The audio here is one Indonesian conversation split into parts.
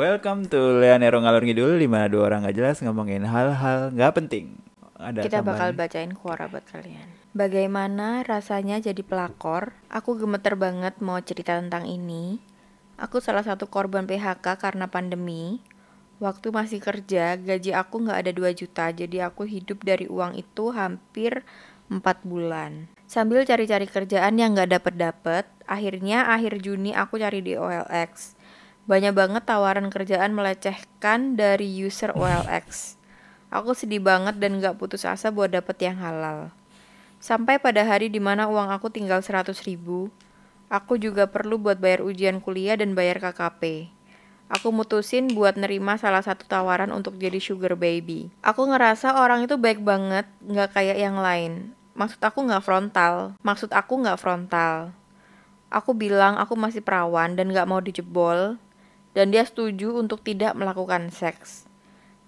Welcome to Leonero Ngalor Ngidul Di mana dua orang gak jelas ngomongin hal-hal gak penting Ada Kita bakal tambahan? bacain kuara buat kalian. Bagaimana rasanya jadi pelakor? Aku gemeter banget mau cerita tentang ini. Aku salah satu korban PHK karena pandemi. Waktu masih kerja, gaji aku nggak ada 2 juta, jadi aku hidup dari uang itu hampir 4 bulan. Sambil cari-cari kerjaan yang nggak dapet-dapet, akhirnya akhir Juni aku cari di OLX. Banyak banget tawaran kerjaan melecehkan dari user OLX. Aku sedih banget dan gak putus asa buat dapet yang halal. Sampai pada hari di mana uang aku tinggal 100 ribu, aku juga perlu buat bayar ujian kuliah dan bayar KKP. Aku mutusin buat nerima salah satu tawaran untuk jadi sugar baby. Aku ngerasa orang itu baik banget, gak kayak yang lain. Maksud aku gak frontal. Maksud aku gak frontal. Aku bilang aku masih perawan dan gak mau dijebol, dan dia setuju untuk tidak melakukan seks.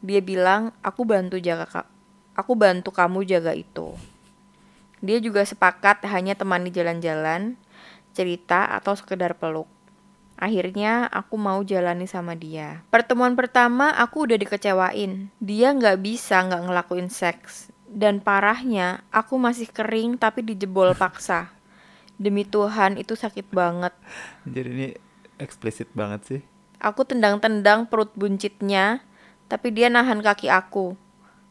Dia bilang, aku bantu jaga aku bantu kamu jaga itu. Dia juga sepakat hanya temani jalan-jalan, cerita atau sekedar peluk. Akhirnya aku mau jalani sama dia. Pertemuan pertama aku udah dikecewain. Dia nggak bisa nggak ngelakuin seks. Dan parahnya, aku masih kering tapi dijebol paksa. Demi Tuhan itu sakit banget. Jadi ini eksplisit banget sih Aku tendang-tendang perut buncitnya, tapi dia nahan kaki aku.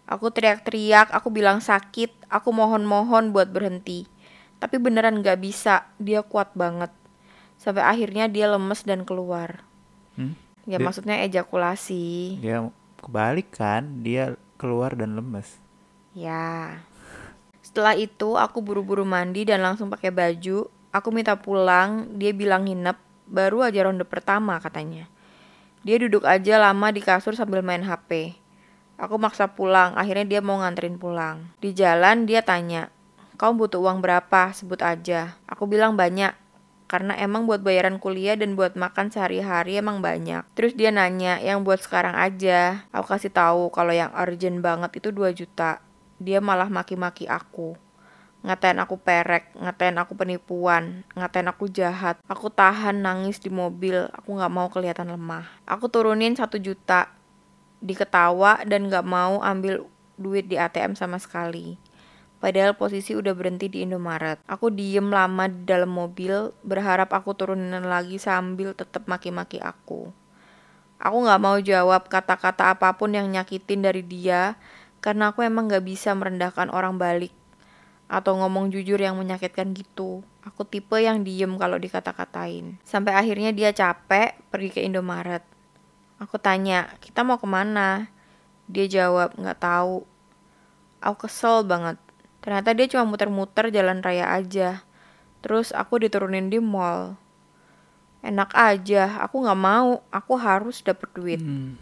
Aku teriak-teriak, aku bilang sakit, aku mohon-mohon buat berhenti. Tapi beneran gak bisa, dia kuat banget. Sampai akhirnya dia lemes dan keluar. hmm? Ya Dia- maksudnya ejakulasi. Dia kebalik kan Dia keluar dan lemes Ya. Setelah itu aku buru-buru mandi dan langsung pakai baju. Aku minta pulang, dia bilang nginep, baru aja ronde pertama katanya. Dia duduk aja lama di kasur sambil main HP. Aku maksa pulang, akhirnya dia mau nganterin pulang. Di jalan dia tanya, "Kau butuh uang berapa? Sebut aja." Aku bilang banyak, karena emang buat bayaran kuliah dan buat makan sehari-hari emang banyak. Terus dia nanya, yang buat sekarang aja. Aku kasih tahu kalau yang urgent banget itu 2 juta. Dia malah maki-maki aku. Ngatain aku perek, ngatain aku penipuan, ngatain aku jahat. Aku tahan nangis di mobil, aku nggak mau kelihatan lemah. Aku turunin satu juta, diketawa dan nggak mau ambil duit di ATM sama sekali. Padahal posisi udah berhenti di Indomaret. Aku diem lama di dalam mobil, berharap aku turunin lagi sambil tetap maki-maki aku. Aku nggak mau jawab kata-kata apa pun yang nyakitin dari dia, karena aku emang nggak bisa merendahkan orang balik atau ngomong jujur yang menyakitkan gitu. Aku tipe yang diem kalau dikata-katain. Sampai akhirnya dia capek pergi ke Indomaret. Aku tanya, kita mau ke mana? Dia jawab, nggak tahu. Aku kesel banget. Ternyata dia cuma muter-muter jalan raya aja. Terus aku diturunin di mall. Enak aja, aku nggak mau. Aku harus dapet duit. Hmm.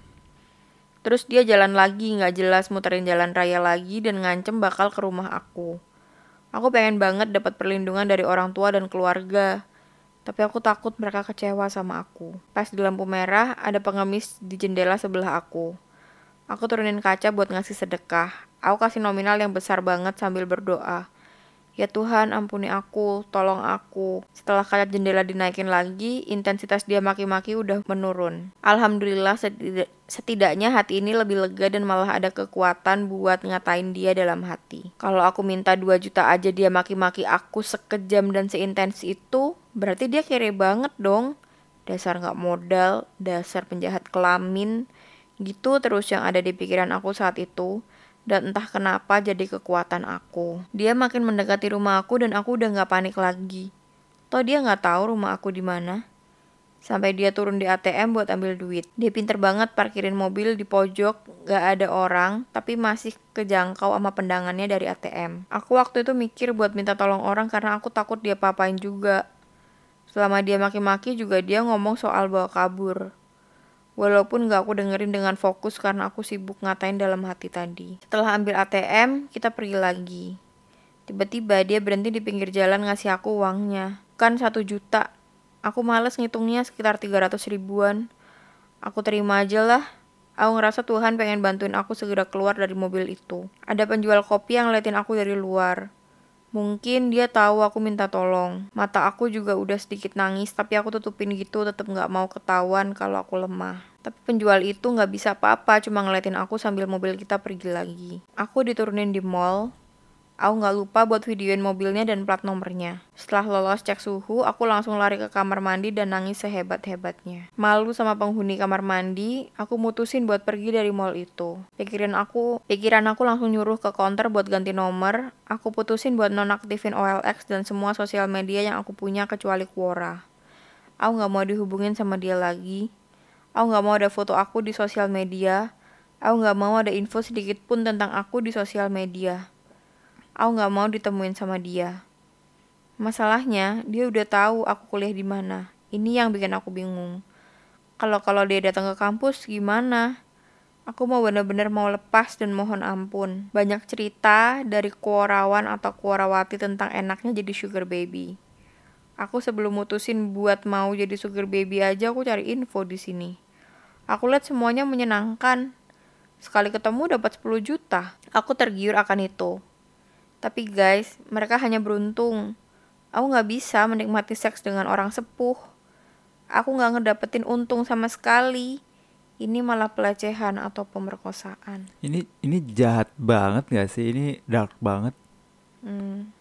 Terus dia jalan lagi, nggak jelas muterin jalan raya lagi dan ngancem bakal ke rumah aku. Aku pengen banget dapat perlindungan dari orang tua dan keluarga. Tapi aku takut mereka kecewa sama aku. Pas di lampu merah, ada pengemis di jendela sebelah aku. Aku turunin kaca buat ngasih sedekah. Aku kasih nominal yang besar banget sambil berdoa. Ya Tuhan, ampuni aku, tolong aku. Setelah kaca jendela dinaikin lagi, intensitas dia maki-maki udah menurun. Alhamdulillah setida- setidaknya hati ini lebih lega dan malah ada kekuatan buat ngatain dia dalam hati. Kalau aku minta 2 juta aja dia maki-maki aku sekejam dan seintens itu, berarti dia kere banget dong. Dasar nggak modal, dasar penjahat kelamin, gitu terus yang ada di pikiran aku saat itu dan entah kenapa jadi kekuatan aku. Dia makin mendekati rumah aku dan aku udah nggak panik lagi. Toh dia nggak tahu rumah aku di mana. Sampai dia turun di ATM buat ambil duit. Dia pinter banget parkirin mobil di pojok, gak ada orang, tapi masih kejangkau sama pendangannya dari ATM. Aku waktu itu mikir buat minta tolong orang karena aku takut dia papain juga. Selama dia maki-maki juga dia ngomong soal bawa kabur. Walaupun gak aku dengerin dengan fokus karena aku sibuk ngatain dalam hati tadi. Setelah ambil ATM, kita pergi lagi. Tiba-tiba dia berhenti di pinggir jalan ngasih aku uangnya. Kan satu juta. Aku males ngitungnya sekitar 300 ribuan. Aku terima aja lah. Aku ngerasa Tuhan pengen bantuin aku segera keluar dari mobil itu. Ada penjual kopi yang ngeliatin aku dari luar. Mungkin dia tahu aku minta tolong. Mata aku juga udah sedikit nangis, tapi aku tutupin gitu tetap nggak mau ketahuan kalau aku lemah. Tapi penjual itu nggak bisa apa-apa, cuma ngeliatin aku sambil mobil kita pergi lagi. Aku diturunin di mall, Aku nggak lupa buat videoin mobilnya dan plat nomornya. Setelah lolos cek suhu, aku langsung lari ke kamar mandi dan nangis sehebat-hebatnya. Malu sama penghuni kamar mandi, aku mutusin buat pergi dari mall itu. Pikiran aku, pikiran aku langsung nyuruh ke counter buat ganti nomor. Aku putusin buat nonaktifin OLX dan semua sosial media yang aku punya kecuali Quora. Aku nggak mau dihubungin sama dia lagi. Aku nggak mau ada foto aku di sosial media. Aku nggak mau ada info sedikit pun tentang aku di sosial media. Aku nggak mau ditemuin sama dia. Masalahnya, dia udah tahu aku kuliah di mana. Ini yang bikin aku bingung. Kalau kalau dia datang ke kampus gimana? Aku mau bener-bener mau lepas dan mohon ampun. Banyak cerita dari kuarawan atau kuarawati tentang enaknya jadi sugar baby. Aku sebelum mutusin buat mau jadi sugar baby aja aku cari info di sini. Aku lihat semuanya menyenangkan. Sekali ketemu dapat 10 juta. Aku tergiur akan itu. Tapi guys, mereka hanya beruntung. Aku nggak bisa menikmati seks dengan orang sepuh. Aku nggak ngedapetin untung sama sekali. Ini malah pelecehan atau pemerkosaan. Ini ini jahat banget gak sih? Ini dark banget. Hmm.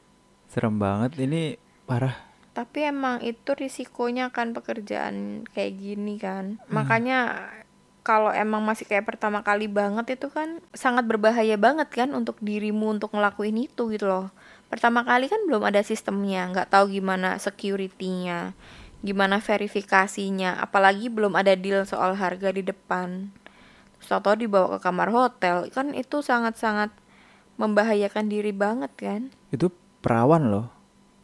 Serem banget. Ini parah. Tapi emang itu risikonya kan pekerjaan kayak gini kan. Hmm. Makanya kalau emang masih kayak pertama kali banget itu kan sangat berbahaya banget kan untuk dirimu untuk ngelakuin itu gitu loh. Pertama kali kan belum ada sistemnya nggak tahu gimana securitynya gimana verifikasinya apalagi belum ada deal soal harga di depan. Terus tau dibawa ke kamar hotel kan itu sangat-sangat membahayakan diri banget kan. Itu perawan loh.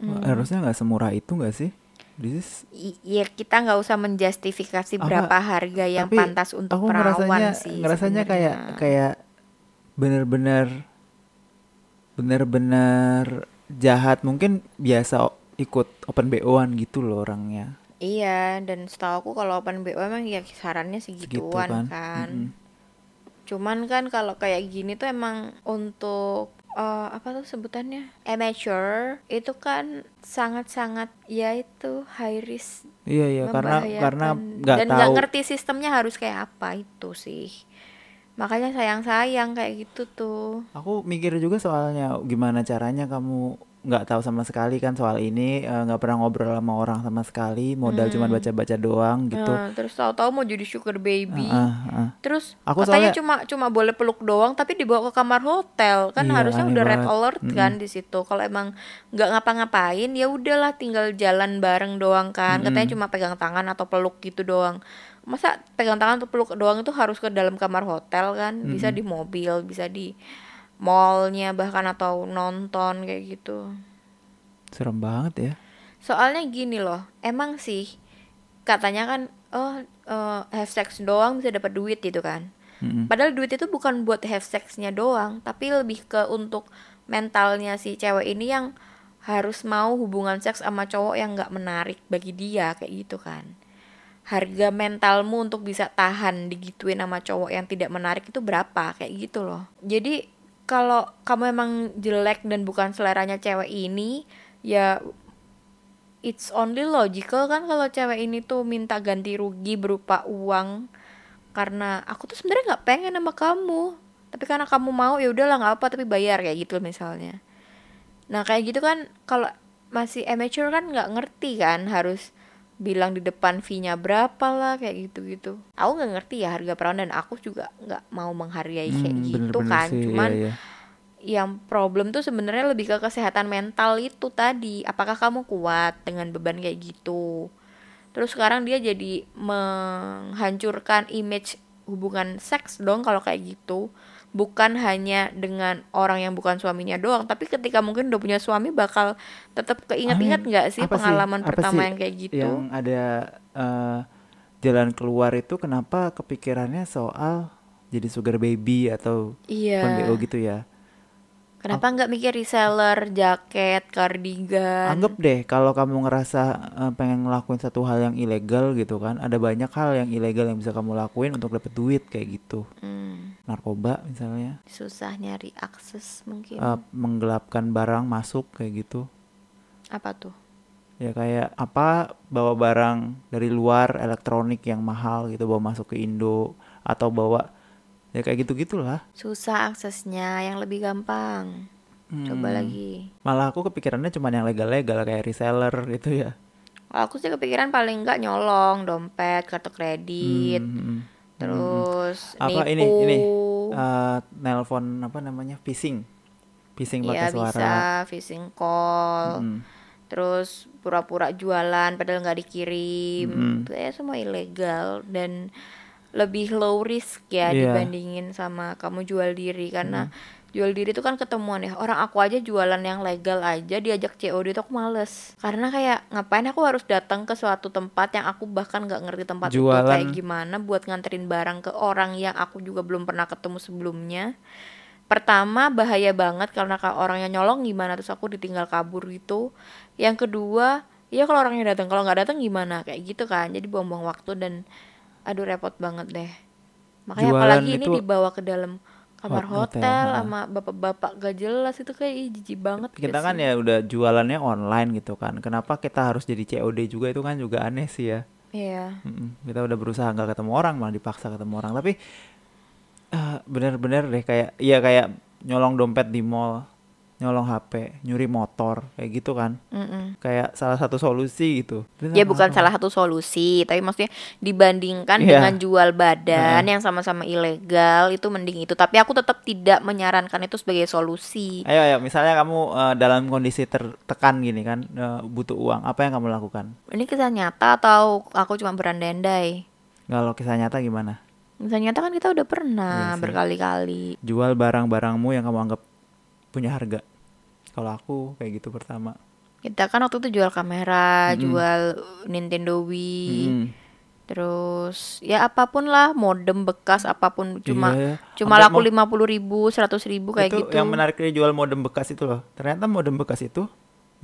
Hmm. harusnya nggak semurah itu nggak sih This ya kita nggak usah menjustifikasi berapa harga yang tapi pantas untuk aku perawan ngerasanya, sih. Ngerasanya kayak kayak bener-bener bener-bener jahat mungkin biasa ikut open BO-an gitu loh orangnya. Iya, dan setahu aku kalau open BO emang ya kisarannya segituan Segitu kan. kan. Mm -hmm. Cuman kan kalau kayak gini tuh emang untuk uh, apa tuh sebutannya? Amateur. Itu kan sangat-sangat ya itu high risk. Iya iya karena karena nggak dan nggak ngerti sistemnya harus kayak apa itu sih. Makanya sayang-sayang kayak gitu tuh. Aku mikir juga soalnya gimana caranya kamu nggak tahu sama sekali kan soal ini eh, nggak uh, pernah ngobrol sama orang sama sekali modal hmm. cuma baca-baca doang gitu uh, terus tahu-tahu mau jadi sugar baby uh, uh, uh. terus aku katanya soalnya, cuma cuma boleh peluk doang tapi dibawa ke kamar hotel kan iya, harusnya udah red alert mm -hmm. kan di situ kalau emang nggak ngapa-ngapain ya udahlah tinggal jalan bareng doang kan mm -hmm. katanya cuma pegang tangan atau peluk gitu doang masa pegang tangan atau peluk doang itu harus ke dalam kamar hotel kan bisa mm -hmm. di mobil bisa di mallnya bahkan atau nonton kayak gitu. Serem banget ya. Soalnya gini loh emang sih katanya kan oh uh, have sex doang bisa dapat duit gitu kan. Mm-hmm. padahal duit itu bukan buat have sexnya doang tapi lebih ke untuk mentalnya si cewek ini yang harus mau hubungan seks sama cowok yang nggak menarik bagi dia kayak gitu kan. Harga mentalmu untuk bisa tahan digituin sama cowok yang tidak menarik itu berapa kayak gitu loh. Jadi kalau kamu emang jelek dan bukan seleranya cewek ini ya it's only logical kan kalau cewek ini tuh minta ganti rugi berupa uang. Karena aku tuh sebenarnya nggak pengen sama kamu. Tapi karena kamu mau ya udahlah nggak apa tapi bayar kayak gitu misalnya. Nah kayak gitu kan kalau masih amateur kan nggak ngerti kan harus bilang di depan fee-nya berapa lah kayak gitu-gitu. Aku nggak ngerti ya harga perawan dan aku juga nggak mau menghargai hmm, kayak gitu bener kan. Sih, Cuman iya, iya. yang problem tuh sebenarnya lebih ke kesehatan mental itu tadi. Apakah kamu kuat dengan beban kayak gitu? Terus sekarang dia jadi menghancurkan image hubungan seks dong kalau kayak gitu bukan hanya dengan orang yang bukan suaminya doang tapi ketika mungkin udah punya suami bakal tetap keinget-inget nggak sih pengalaman sih? pertama sih yang kayak gitu yang ada uh, jalan keluar itu kenapa kepikirannya soal jadi sugar baby atau iya. gitu ya Kenapa nggak mikir reseller, jaket, cardigan? Anggap deh kalau kamu ngerasa uh, pengen ngelakuin satu hal yang ilegal gitu kan, ada banyak hal yang ilegal yang bisa kamu lakuin untuk dapet duit kayak gitu. Hmm. Narkoba misalnya. Susah nyari akses mungkin. Uh, menggelapkan barang masuk kayak gitu. Apa tuh? ya kayak apa bawa barang dari luar elektronik yang mahal gitu bawa masuk ke Indo atau bawa ya kayak gitu gitulah susah aksesnya yang lebih gampang hmm. coba lagi malah aku kepikirannya cuma yang legal-legal kayak reseller gitu ya aku sih kepikiran paling enggak nyolong dompet kartu kredit hmm. hmm, hmm. terus hmm. apa nipu. ini ini uh, nelpon apa namanya phishing phishing pakai ya, suara bisa phishing call hmm. terus pura-pura jualan padahal nggak dikirim hmm. itu ya semua ilegal dan lebih low risk ya yeah. dibandingin sama kamu jual diri karena hmm. jual diri itu kan ketemuan ya orang aku aja jualan yang legal aja diajak COD itu aku males karena kayak ngapain aku harus datang ke suatu tempat yang aku bahkan nggak ngerti tempat jualan. itu kayak gimana buat nganterin barang ke orang yang aku juga belum pernah ketemu sebelumnya pertama bahaya banget karena kalau orangnya nyolong gimana terus aku ditinggal kabur gitu yang kedua ya kalau orangnya datang kalau nggak datang gimana kayak gitu kan jadi buang-buang waktu dan aduh repot banget deh. Makanya Jualan apalagi ini dibawa ke dalam kamar hotel, hotel sama bapak-bapak gak jelas itu kayak jijik banget kita kan ya udah jualannya online gitu kan. Kenapa kita harus jadi COD juga? Itu kan juga aneh sih ya. Iya. Mm kita udah berusaha nggak ketemu orang malah dipaksa ketemu orang. Tapi uh, bener-bener deh kayak iya kayak nyolong dompet di mall nyolong HP, nyuri motor, kayak gitu kan. Mm-mm. Kayak salah satu solusi gitu. ya bukan apa? salah satu solusi, tapi maksudnya dibandingkan yeah. dengan jual badan mm. yang sama-sama ilegal itu mending itu. Tapi aku tetap tidak menyarankan itu sebagai solusi. Ayo ayo, misalnya kamu uh, dalam kondisi tertekan gini kan, uh, butuh uang, apa yang kamu lakukan? Ini kisah nyata atau aku cuma berandai-andai? Kalau kisah nyata gimana? Kisah nyata kan kita udah pernah iya berkali-kali. Jual barang-barangmu yang kamu anggap punya harga. Kalau aku kayak gitu pertama. Kita kan waktu itu jual kamera mm -hmm. jual Nintendo Wii. Mm -hmm. terus ya apa pun lah modem bekas apa pun. Cuma iya, cuma laku lima puluh ribu seratus ribu kayak itu gitu. yang menarik dari jual modem bekas itu loh. Ternyata modem bekas itu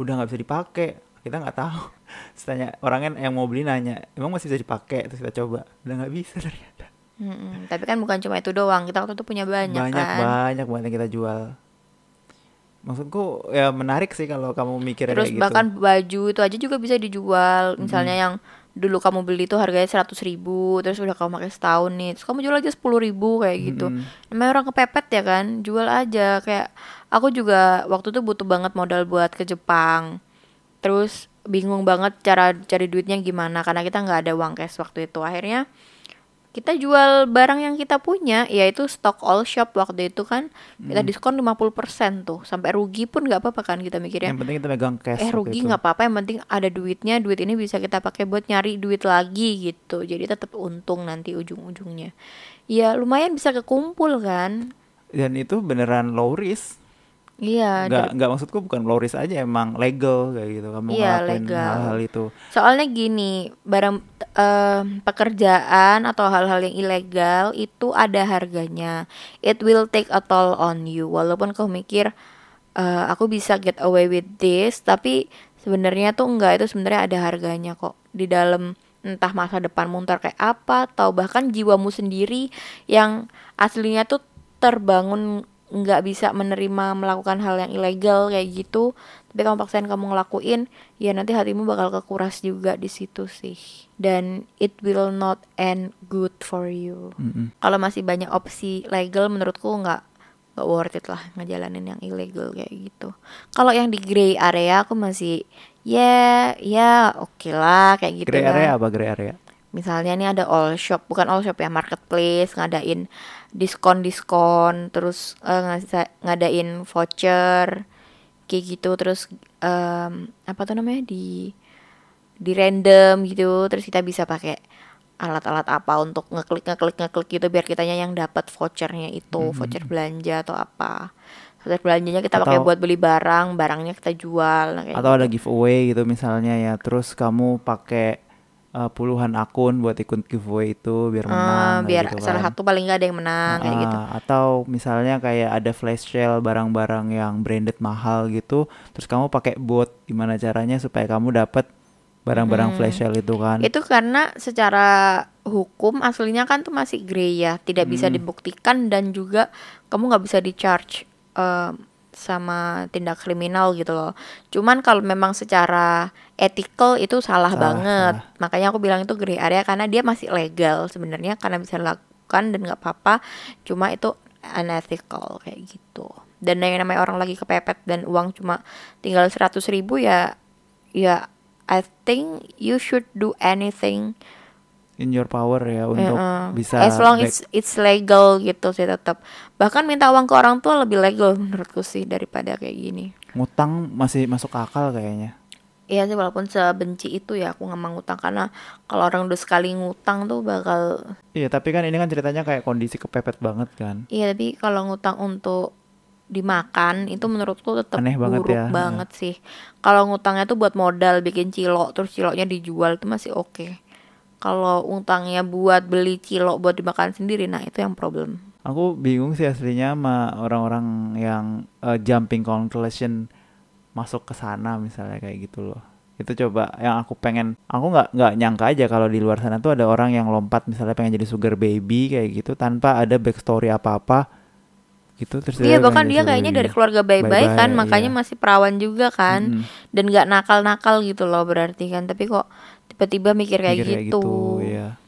udah nggak bisa dipakai. Kita nggak tahu. Tanya orangnya yang mau beli nanya emang masih bisa dipakai? Terus kita coba. Udah nggak bisa ternyata. Mm -mm. tapi kan bukan cuma itu doang. Kita waktu itu punya banyak banyak kan? banyak banget yang kita jual maksudku ya menarik sih kalau kamu mikir terus kayak gitu. bahkan baju itu aja juga bisa dijual misalnya hmm. yang dulu kamu beli itu harganya seratus ribu terus udah kamu pakai setahun nih terus kamu jual aja sepuluh ribu kayak gitu hmm. namanya orang kepepet ya kan jual aja kayak aku juga waktu itu butuh banget modal buat ke Jepang terus bingung banget cara cari duitnya gimana karena kita nggak ada uang cash waktu itu akhirnya kita jual barang yang kita punya yaitu stock all shop waktu itu kan hmm. kita diskon 50% tuh. Sampai rugi pun nggak apa-apa kan kita mikirnya. Yang penting kita megang cash eh rugi nggak apa-apa yang penting ada duitnya duit ini bisa kita pakai buat nyari duit lagi gitu. Jadi tetap untung nanti ujung-ujungnya. Ya lumayan bisa kekumpul kan. Dan itu beneran low risk Iya. Gak, nggak maksudku bukan gloris aja emang legal kayak gitu kamu iya, legal. hal-hal itu. Soalnya gini, barang uh, pekerjaan atau hal-hal yang ilegal itu ada harganya. It will take a toll on you. Walaupun kau mikir uh, aku bisa get away with this, tapi sebenarnya tuh enggak itu sebenarnya ada harganya kok di dalam entah masa depan muntar kayak apa atau bahkan jiwamu sendiri yang aslinya tuh terbangun nggak bisa menerima melakukan hal yang ilegal kayak gitu. Tapi kamu paksain kamu ngelakuin ya nanti hatimu bakal kekuras juga di situ sih. Dan it will not end good for you. Mm -hmm. kalau masih banyak opsi legal menurutku nggak nggak worth it lah ngejalanin yang ilegal kayak gitu. Kalau yang di gray area aku masih ya yeah, ya yeah, oke okay lah kayak gitu gray area apa gray area misalnya ini ada all shop bukan all shop ya marketplace ngadain diskon diskon terus uh, ngadain voucher kayak gitu terus um, apa tuh namanya di di random gitu terus kita bisa pakai alat-alat apa untuk ngeklik ngeklik ngeklik gitu biar kitanya yang dapat vouchernya itu mm -hmm. voucher belanja atau apa voucher belanjanya kita pakai buat beli barang barangnya kita jual nah, atau gitu. ada giveaway gitu misalnya ya terus kamu pakai uh, puluhan akun buat ikut giveaway itu biar ah, menang uh, biar gitu salah kan. satu paling nggak ada yang menang uh, kayak gitu atau misalnya kayak ada flash sale barang-barang yang branded mahal gitu terus kamu pakai bot gimana caranya supaya kamu dapat barang-barang hmm. flash sale itu kan itu karena secara hukum aslinya kan tuh masih grey ya tidak hmm. bisa dibuktikan dan juga kamu nggak bisa di charge uh, sama tindak kriminal gitu loh. Cuman kalau memang secara ethical itu salah, Salah, banget. salah. Makanya aku bilang itu gray area karena dia masih legal sebenarnya karena bisa dilakukan dan nggak apa-apa. Cuma itu unethical kayak gitu. Dan yang namanya orang lagi kepepet dan uang cuma tinggal 100 ribu ya ya I think you should do anything in your power ya untuk Heeh. bisa as long back- it's it's legal gitu sih tetap bahkan minta uang ke orang tua lebih legal menurutku sih daripada kayak gini ngutang masih masuk akal kayaknya. Iya sih walaupun sebenci itu ya aku nggak mau ngutang karena kalau orang udah sekali ngutang tuh bakal Iya, tapi kan ini kan ceritanya kayak kondisi kepepet banget kan. iya tapi kalau ngutang untuk dimakan itu menurutku tetap Aneh banget buruk ya. banget sih kalau ngutangnya tuh buat modal bikin cilok terus ciloknya dijual itu masih oke kalau utangnya buat beli cilok buat dimakan sendiri nah itu yang problem Aku bingung sih aslinya sama orang-orang yang eh, jumping conclusion masuk ke sana misalnya kayak gitu loh. Itu coba yang aku pengen, aku nggak nggak nyangka aja kalau di luar sana tuh ada orang yang lompat misalnya pengen jadi sugar baby kayak gitu tanpa ada backstory apa-apa gitu terus Iya dia bahkan dia kayaknya dari keluarga baik-baik kan Baik-baik, makanya iya. masih perawan juga kan Mm-mm. dan nggak nakal-nakal gitu loh berarti kan tapi kok tiba-tiba mikir kayak Mikir gitu, ya.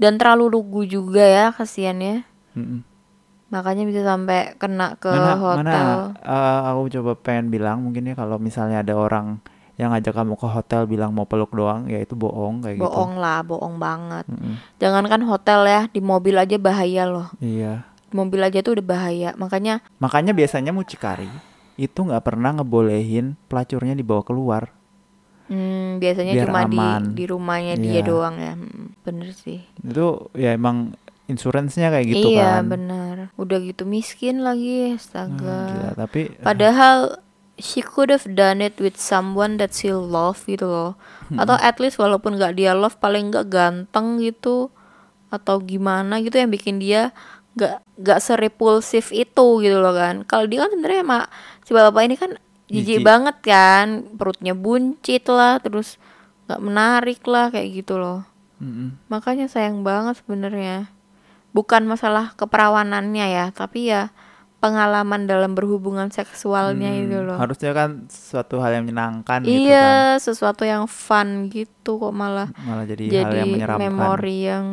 dan terlalu lugu juga ya kasihannya. Mm-mm. makanya bisa sampai kena ke mana hotel. mana eh, aku coba pengen bilang mungkin ya kalau misalnya ada orang yang ngajak kamu ke hotel bilang mau peluk doang ya itu bohong kayak gitu. Bohong lah bohong banget. Mm-mm. jangankan hotel ya di mobil aja bahaya loh. Iya. Di mobil aja tuh udah bahaya. Makanya makanya biasanya mucikari itu nggak pernah ngebolehin pelacurnya dibawa keluar hmm, biasanya Biar cuma di aman. di rumahnya dia Iya. doang ya Hmm, bener sih itu ya emang insuransinya kayak gitu iya kan benar udah gitu miskin lagi Hmm, astaga gila. tapi Padahal she could have done it with someone that she love gitu loh. Atau at least walaupun gak dia love paling gak ganteng gitu atau gimana gitu yang bikin dia gak gak serepulsif itu gitu loh kan. Kalau dia kan sebenarnya sama si bapak ini kan jijik banget kan, perutnya buncit lah, terus gak menarik lah kayak gitu loh. mm-mm. Makanya sayang banget sebenarnya. Bukan masalah keperawanannya ya, tapi ya pengalaman dalam berhubungan seksualnya Hmm, itu loh. harusnya kan suatu hal yang menyenangkan gitu kan iya, sesuatu yang fun gitu kok malah malah jadi, hal yang jadi menyeramkan memori yang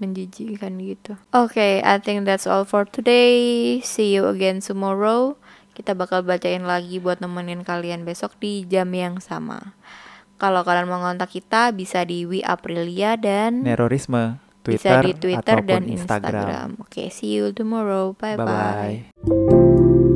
menjijikkan gitu. Oke, I think that's all for today. See you again tomorrow. Kita bakal bacain lagi buat nemenin kalian besok di jam yang sama. Kalau kalian mau ngontak kita bisa di Wi Aprilia dan nerorisme bisa Twitter, di Twitter ataupun dan Instagram. Instagram. Oke, see you tomorrow. Bye Bye bye. bye.